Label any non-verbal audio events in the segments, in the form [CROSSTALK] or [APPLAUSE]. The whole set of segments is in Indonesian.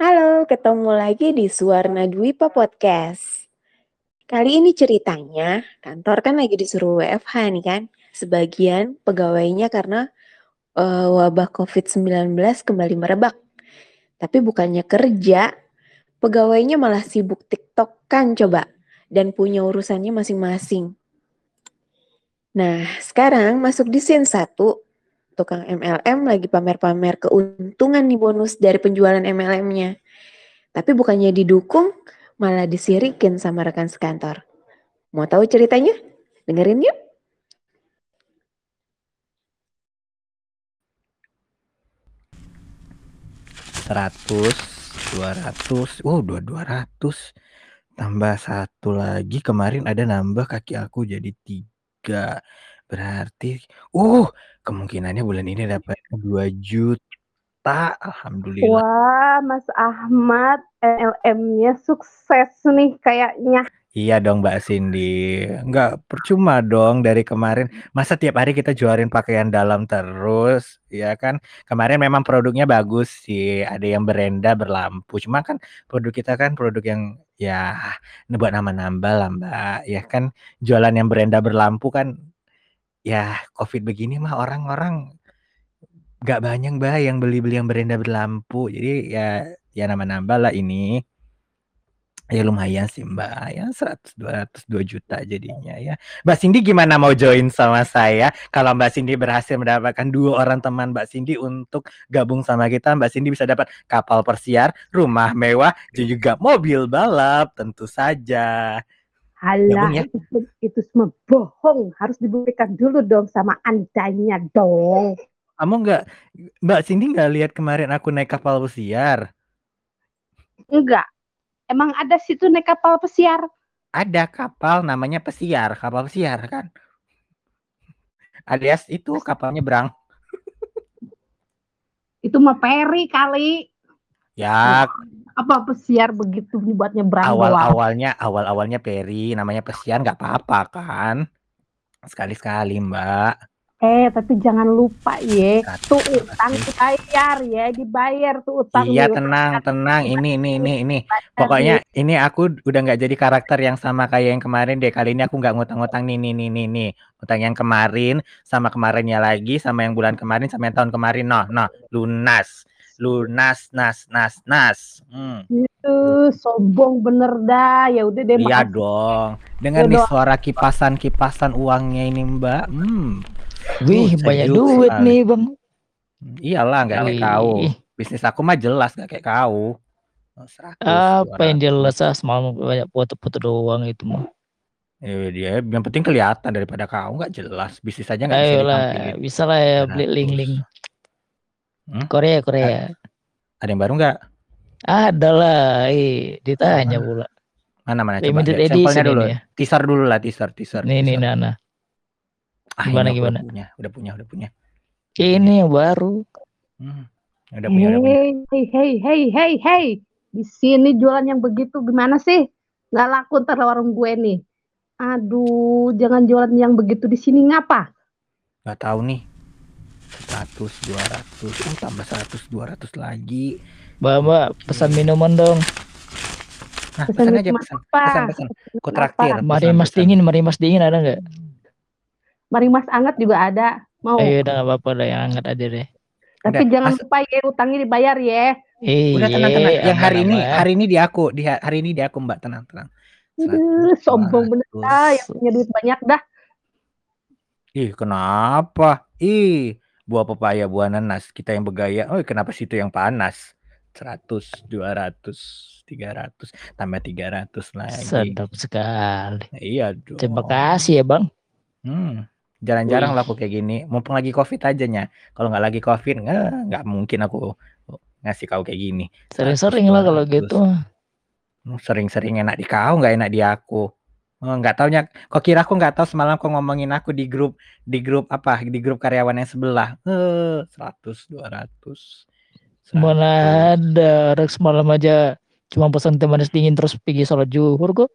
Halo, ketemu lagi di Suwarna Dwipa Podcast. Kali ini ceritanya, kantor kan lagi disuruh WFH nih kan. Sebagian pegawainya karena uh, wabah COVID-19 kembali merebak. Tapi bukannya kerja, pegawainya malah sibuk TikTok kan coba. Dan punya urusannya masing-masing. Nah, sekarang masuk di scene 1, tukang MLM lagi pamer-pamer keuntungan nih bonus dari penjualan MLM-nya. Tapi bukannya didukung, malah disirikin sama rekan sekantor. Mau tahu ceritanya? Dengerin yuk. Seratus, dua ratus, oh dua dua ratus, tambah satu lagi kemarin ada nambah kaki aku jadi tiga, berarti, uh kemungkinannya bulan ini dapat dua juta, alhamdulillah. Wah, Mas Ahmad, LM-nya sukses nih kayaknya. Iya dong Mbak Cindy, nggak percuma dong dari kemarin, masa tiap hari kita jualin pakaian dalam terus, ya kan. Kemarin memang produknya bagus sih, ada yang berenda berlampu, cuma kan produk kita kan produk yang ya buat nambah-nambah lah Mbak, ya kan. Jualan yang berenda berlampu kan, ya Covid begini mah orang-orang nggak banyak Mbak yang beli-beli yang berenda berlampu, jadi ya ya nambah-nambah lah ini. Ya lumayan sih Mbak, ya 100, 200, 2 juta jadinya ya. Mbak Cindy gimana mau join sama saya? Kalau Mbak Cindy berhasil mendapatkan dua orang teman Mbak Cindy untuk gabung sama kita, Mbak Cindy bisa dapat kapal persiar, rumah mewah, dan juga mobil balap, tentu saja. Halah, ya? itu, itu semua bohong. Harus dibuktikan dulu dong sama andanya dong. Kamu nggak, Mbak Cindy nggak lihat kemarin aku naik kapal pesiar? Enggak, Emang ada situ naik kapal pesiar? Ada kapal namanya pesiar, kapal pesiar kan. Alias itu kapalnya berang. itu mah peri kali. Ya. Apa pesiar begitu dibuatnya berang? Awal awalnya awal awalnya peri, namanya pesiar nggak apa-apa kan. Sekali sekali mbak. Eh, tapi jangan lupa ya, tuh utang dibayar ya, dibayar tuh utang. Iya, tenang, tenang. Ini, ini, ini, ini. Pokoknya ini aku udah nggak jadi karakter yang sama kayak yang kemarin deh. Kali ini aku nggak ngutang-ngutang nih, nih, nih, nih, nih. Utang yang kemarin, sama kemarinnya lagi, sama yang bulan kemarin, sama yang tahun kemarin. Noh, noh, lunas, lunas, nas, nas, nas. Hmm. Itu sombong bener dah. Ya udah deh. Iya dong. Dengan ya nih suara kipasan-kipasan uangnya ini, Mbak. Hmm Wih, uh, banyak duit sekali. nih, Bang. Iyalah, nggak kayak kau. Bisnis aku mah jelas nggak kayak kau. 100, Apa yang jelas ah semalam banyak foto-foto doang itu mah. Eh, dia yang penting kelihatan daripada kau nggak jelas bisnis aja nggak bisa lah, bisa lah ya beli link-link. Hmm? Korea Korea. Ada yang baru nggak? Ada lah, eh ditanya pula. Mana mana coba sampelnya dulu. Ya. Teaser dulu lah teaser teaser. Nih nih Nana. Ah, gimana gimana? Udah punya, udah punya, udah punya. Ini yang baru. Hmm, udah punya, hey, udah punya. Hey, hey, hey, hey, hey. Di sini jualan yang begitu gimana sih? Nggak laku ntar warung gue nih. Aduh, jangan jualan yang begitu di sini ngapa? Gak tahu nih. 100, 200, oh tambah 100, 200 lagi. Mbak, mbak, pesan minuman dong. Nah, pesan, pesan aja, pesan. Apa? Pesan, pesan. Kau traktir. Mari mas dingin, mari mas dingin ada nggak? Marimas anget juga ada. Mau? Ayo udah gak apa-apa lah yang anget aja deh. Tapi udah, jangan lupa ya utangnya dibayar ya. Eh, udah tenang tenang. Yang hari ini hari ini di aku, di hari ini di aku Mbak tenang tenang. Aduh, sombong bener ah, yang punya duit banyak dah. Ih, kenapa? Ih, buah pepaya, buah nanas, kita yang bergaya. Oh, kenapa situ yang panas? 100, 200, 300, tambah 300 lagi. Sedap sekali. Iya dong. Terima kasih ya, Bang. Hmm. Jarang-jarang lah aku kayak gini. Mumpung lagi covid aja nya. Kalau nggak lagi covid nggak mungkin aku ngasih kau kayak gini. Sering-sering lah kalau gitu. Hmm, sering-sering enak di kau nggak enak di aku. Oh, nggak taunya, kok kira aku nggak tahu semalam kok ngomongin aku di grup di grup apa di grup karyawan yang sebelah. Eh, seratus dua ratus. Mana ada orang semalam aja cuma pesan teh manis dingin terus pergi sholat juhur kok.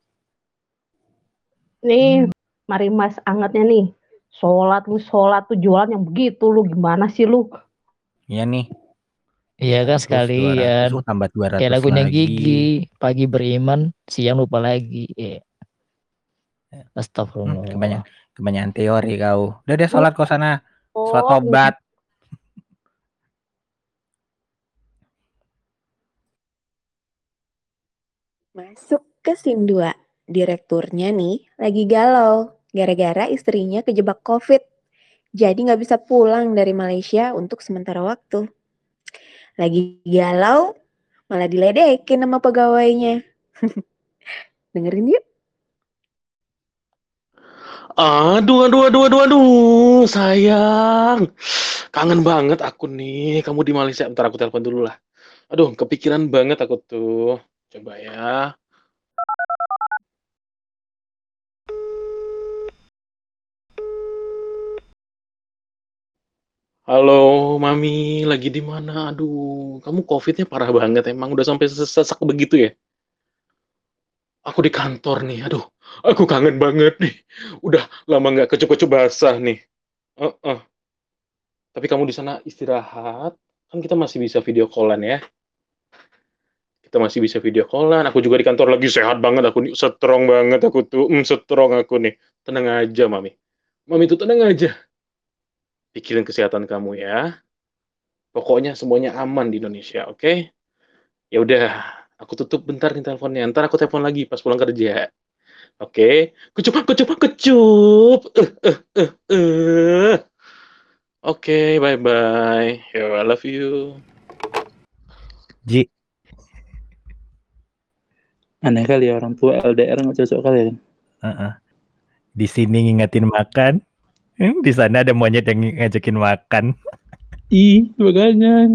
Nih, hmm. mari mas angetnya nih sholat lu sholat tuh jualan yang begitu lu gimana sih lu iya nih Iya kan 100, 200, sekalian. oh tambah 200 Kayak lagunya lagi. Gigi, pagi beriman, siang lupa lagi. Iya. Hmm, Astagfirullah. kebanyakan kebanyakan teori kau. Udah deh sholat kau sana. Sholat Oh, tobat. Masuk ke scene 2. Direkturnya nih lagi galau gara-gara istrinya kejebak COVID. Jadi nggak bisa pulang dari Malaysia untuk sementara waktu. Lagi galau, malah diledekin sama pegawainya. [LAUGHS] Dengerin yuk. Aduh, aduh, aduh, aduh, aduh, sayang. Kangen banget aku nih. Kamu di Malaysia. Bentar aku telepon dulu lah. Aduh, kepikiran banget aku tuh. Coba ya. Halo, Mami. Lagi di mana? Aduh, kamu COVID-nya parah banget. Emang udah sampai sesak begitu ya? Aku di kantor nih. Aduh, aku kangen banget nih. Udah lama nggak kecup-kecup basah nih. Heeh. Tapi kamu di sana istirahat. Kan kita masih bisa video callan ya. Kita masih bisa video callan. Aku juga di kantor lagi sehat banget. Aku nih strong banget. Aku tuh, mm, strong aku nih. Tenang aja, Mami. Mami tuh tenang aja. Pikirin kesehatan kamu ya. Pokoknya semuanya aman di Indonesia, oke? Ya udah, aku tutup bentar nih teleponnya. Ntar aku telepon lagi pas pulang kerja. Oke, kecup, kecup, kecup. Eh, eh, eh, eh. Oke, bye bye. Yo, I love you. Ji, Aneh kali ya orang tua LDR nggak cocok kali ya. heeh. Di sini ngingetin makan. Hmm, di sana ada monyet yang ngajakin makan. [LAUGHS] Ih, makanya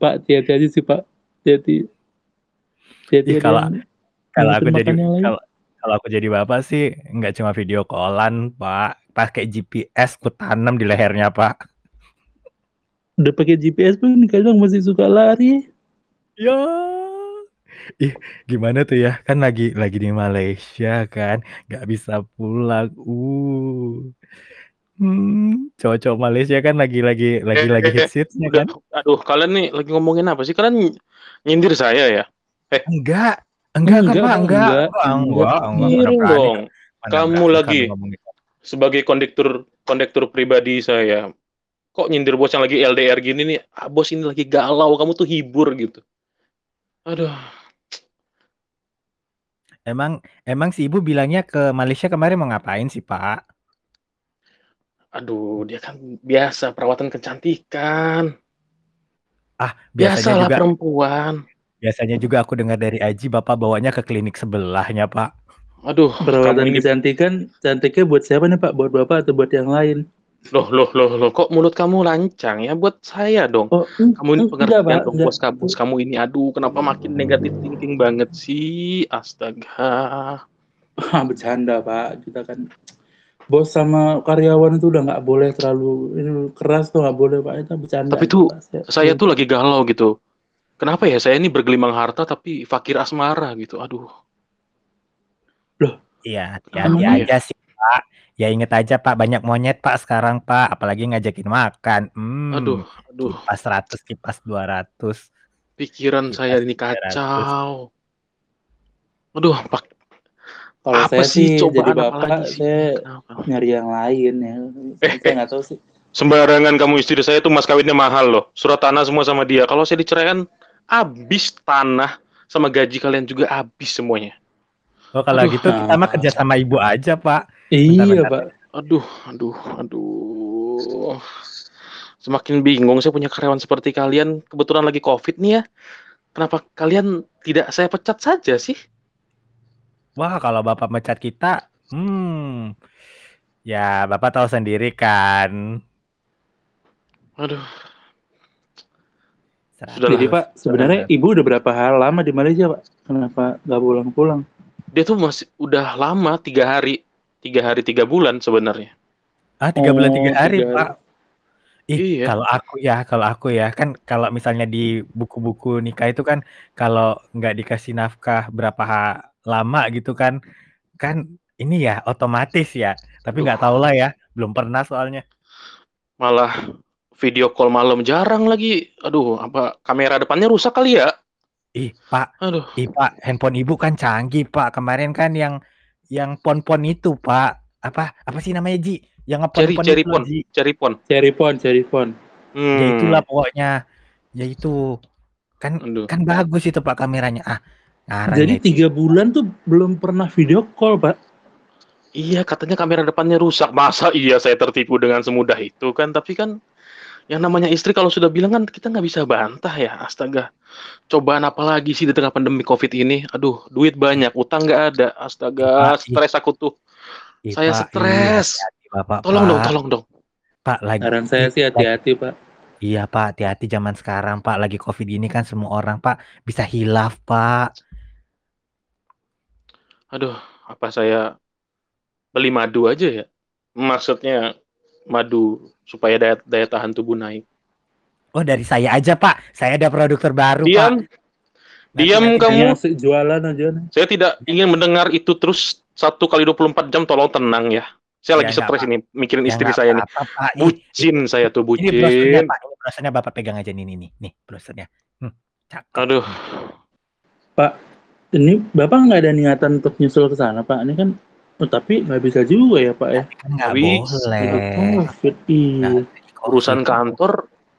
Pak hati-hati aja sih Pak. Hati-hati. Kalau kalau aku jadi kalau kalau aku jadi bapak sih nggak cuma video callan, Pak. Pakai GPS ku tanam di lehernya, Pak. Udah pakai GPS pun kadang masih suka lari. Ya. Ih, gimana tuh ya? Kan lagi lagi di Malaysia kan, nggak bisa pulang. Uh. Hmm, cowok-cowok Malaysia kan lagi-lagi lagi-lagi Eh, hits-hitsnya udah, kan? aduh, kalian nih lagi ngomongin apa sih? Kalian nyindir saya ya? Eh, Enggak, enggak, Enggak, Pak, enggak, enggak, enggak, enggak, enggak. enggak, miring berani, dong. mana Kamu berani lagi gitu. sebagai kondektur kondektur pribadi saya. Kok nyindir bos yang lagi LDR gini nih? Ah, bos ini lagi galau, kamu tuh hibur gitu. Aduh, Emang emang si ibu bilangnya ke Malaysia kemarin mau ngapain sih, Pak? aduh, dia kan biasa perawatan kecantikan. Ah, biasanya Biasalah juga perempuan. Biasanya juga aku dengar dari Aji Bapak bawanya ke klinik sebelahnya, Pak. Aduh, Perawatan ini kecantikan, cantiknya buat siapa nih Pak? Buat Bapak atau buat yang lain? loh loh loh loh kok mulut kamu lancang ya buat saya dong. Oh, Kamu ini enggak pengertian Pak, dong enggak. bos kamu, bos kamu ini aduh kenapa makin negatif thinking banget sih? Astaga. [LAUGHS] Ah, bercanda Pak. Kita kan bos sama karyawan itu udah nggak boleh terlalu ini, keras tuh nggak boleh Pak. Itu bercanda. Tapi tuh saya tuh lagi galau gitu. Kenapa ya saya ini bergelimang harta tapi fakir asmara gitu. Aduh. Iya, hati-hati Emangnya- aja sih, Pak. Ya inget aja, Pak, banyak monyet, Pak, sekarang, Pak. Apalagi ngajakin makan. Hmm, Aduh, aduh, kipas 100, kipas 200. pikiran Kipas saya ini 300. kacau. Aduh, Pak, Kalau apa saya sih sih jadi bapak, sih? saya Kenapa? nyari yang lain ya. Eh, saya eh. nggak tahu sih. Sembarangan kamu istri saya tuh mas kawinnya mahal loh. Surat tanah semua sama dia. Kalau saya diceraikan, habis tanah sama gaji kalian juga habis semuanya. Oh, kalau Aduh. gitu kita mah kerja sama ibu aja, Pak. Iya Bentar, Pak. Aduh, aduh, aduh. Semakin bingung saya punya karyawan seperti kalian. Kebetulan lagi COVID nih ya. Kenapa kalian tidak saya pecat saja sih? Wah, kalau Bapak mecat kita, hmm, ya Bapak tahu sendiri kan. Aduh, Sudah Jadi. Pak, sebenarnya Ibu udah berapa hari lama di Malaysia Pak? Kenapa nggak pulang-pulang? dia tuh masih udah lama tiga hari, tiga hari tiga bulan sebenarnya. Ah, tiga bulan tiga Oh, hari, tiga Pak. Ih, Iya. kalau aku ya, kalau aku ya, kan kalau misalnya di buku-buku nikah itu kan kalau nggak dikasih nafkah berapa lama gitu kan, kan ini ya otomatis ya. Tapi nggak tahu lah ya, belum pernah soalnya. Malah video call malam jarang lagi. Aduh, apa kamera depannya rusak kali ya? Ih, Pak, Aduh, ih Pak, handphone Ibu kan canggih, Pak. Kemarin kan yang yang pon-pon itu, Pak. Apa apa sih namanya, Ji? Yang ngepon-pon itu, pon, cherry pon. Cherry phone, cherry phone. Hmm. Ya itulah pokoknya. Ya itu. Kan Aduh. kan bagus itu Pak kameranya. Ah, ngarang Jadi ya itu. tiga bulan tuh belum pernah video call, Pak. Iya, katanya kamera depannya rusak. Masa iya saya tertipu dengan semudah itu kan? Tapi kan yang namanya istri kalau sudah bilang kan kita nggak bisa bantah ya. Astaga. Cobaan apa lagi sih di tengah pandemi COVID ini? Aduh, duit banyak, utang nggak ada. Astaga, ih. stres aku tuh. Ih, saya iya, stres. hati-hati, Bapak, Tolong dong, Pak. tolong dong. Pak lagi Saran saya sih hati-hati, Pak. Iya Pak, hati-hati zaman sekarang Pak. Lagi COVID gini kan semua orang Pak bisa hilaf Pak. Aduh, apa saya beli madu aja ya? Maksudnya madu supaya daya, daya tahan tubuh naik. Oh dari saya aja Pak. Saya ada produk terbaru Diam, Pak. Nanti- diam nanti kamu. Yang se- jualan aja. nih. Saya tidak ingin mendengar itu terus satu kali 24 jam. Tolong tenang ya. Saya Ya, lagi stres apa- ini mikirin Ya, istri saya nih. apa-apa, Pak. Ih, Bucin saya tuh Ini brosurnya bucin. Pak. Ini brosurnya Bapak pegang aja nih nih nih. Nih brosurnya. Hmm, cakep. Aduh, Ini Bapak nggak ada niatan untuk nyusul ke sana, Pak. Ini kan oh, tapi nggak bisa juga ya, Pak ya. Nggak Bisa. boleh. Covid. Nah, urusan kantor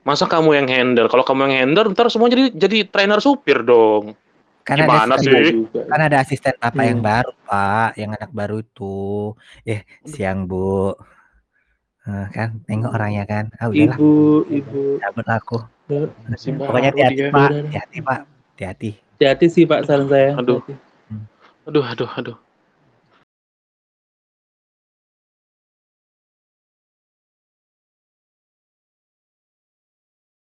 masa kamu yang handle? Kalau kamu yang handle, ntar semua jadi jadi trainer supir dong. Kan Gimana ada sih? Iya asisten, kan ada asisten Bapak yang Iya. baru Pak, yang anak baru itu. Eh siang Bu. Eh, kan nengok orangnya kan. Ah udahlah, Ibu, ibu. cabut aku. Si Pokoknya hati-hati. Pak, hati-hati Pak, hati-hati. Hati-hati sih, Pak, saran saya. Aduh. Aduh, aduh, aduh.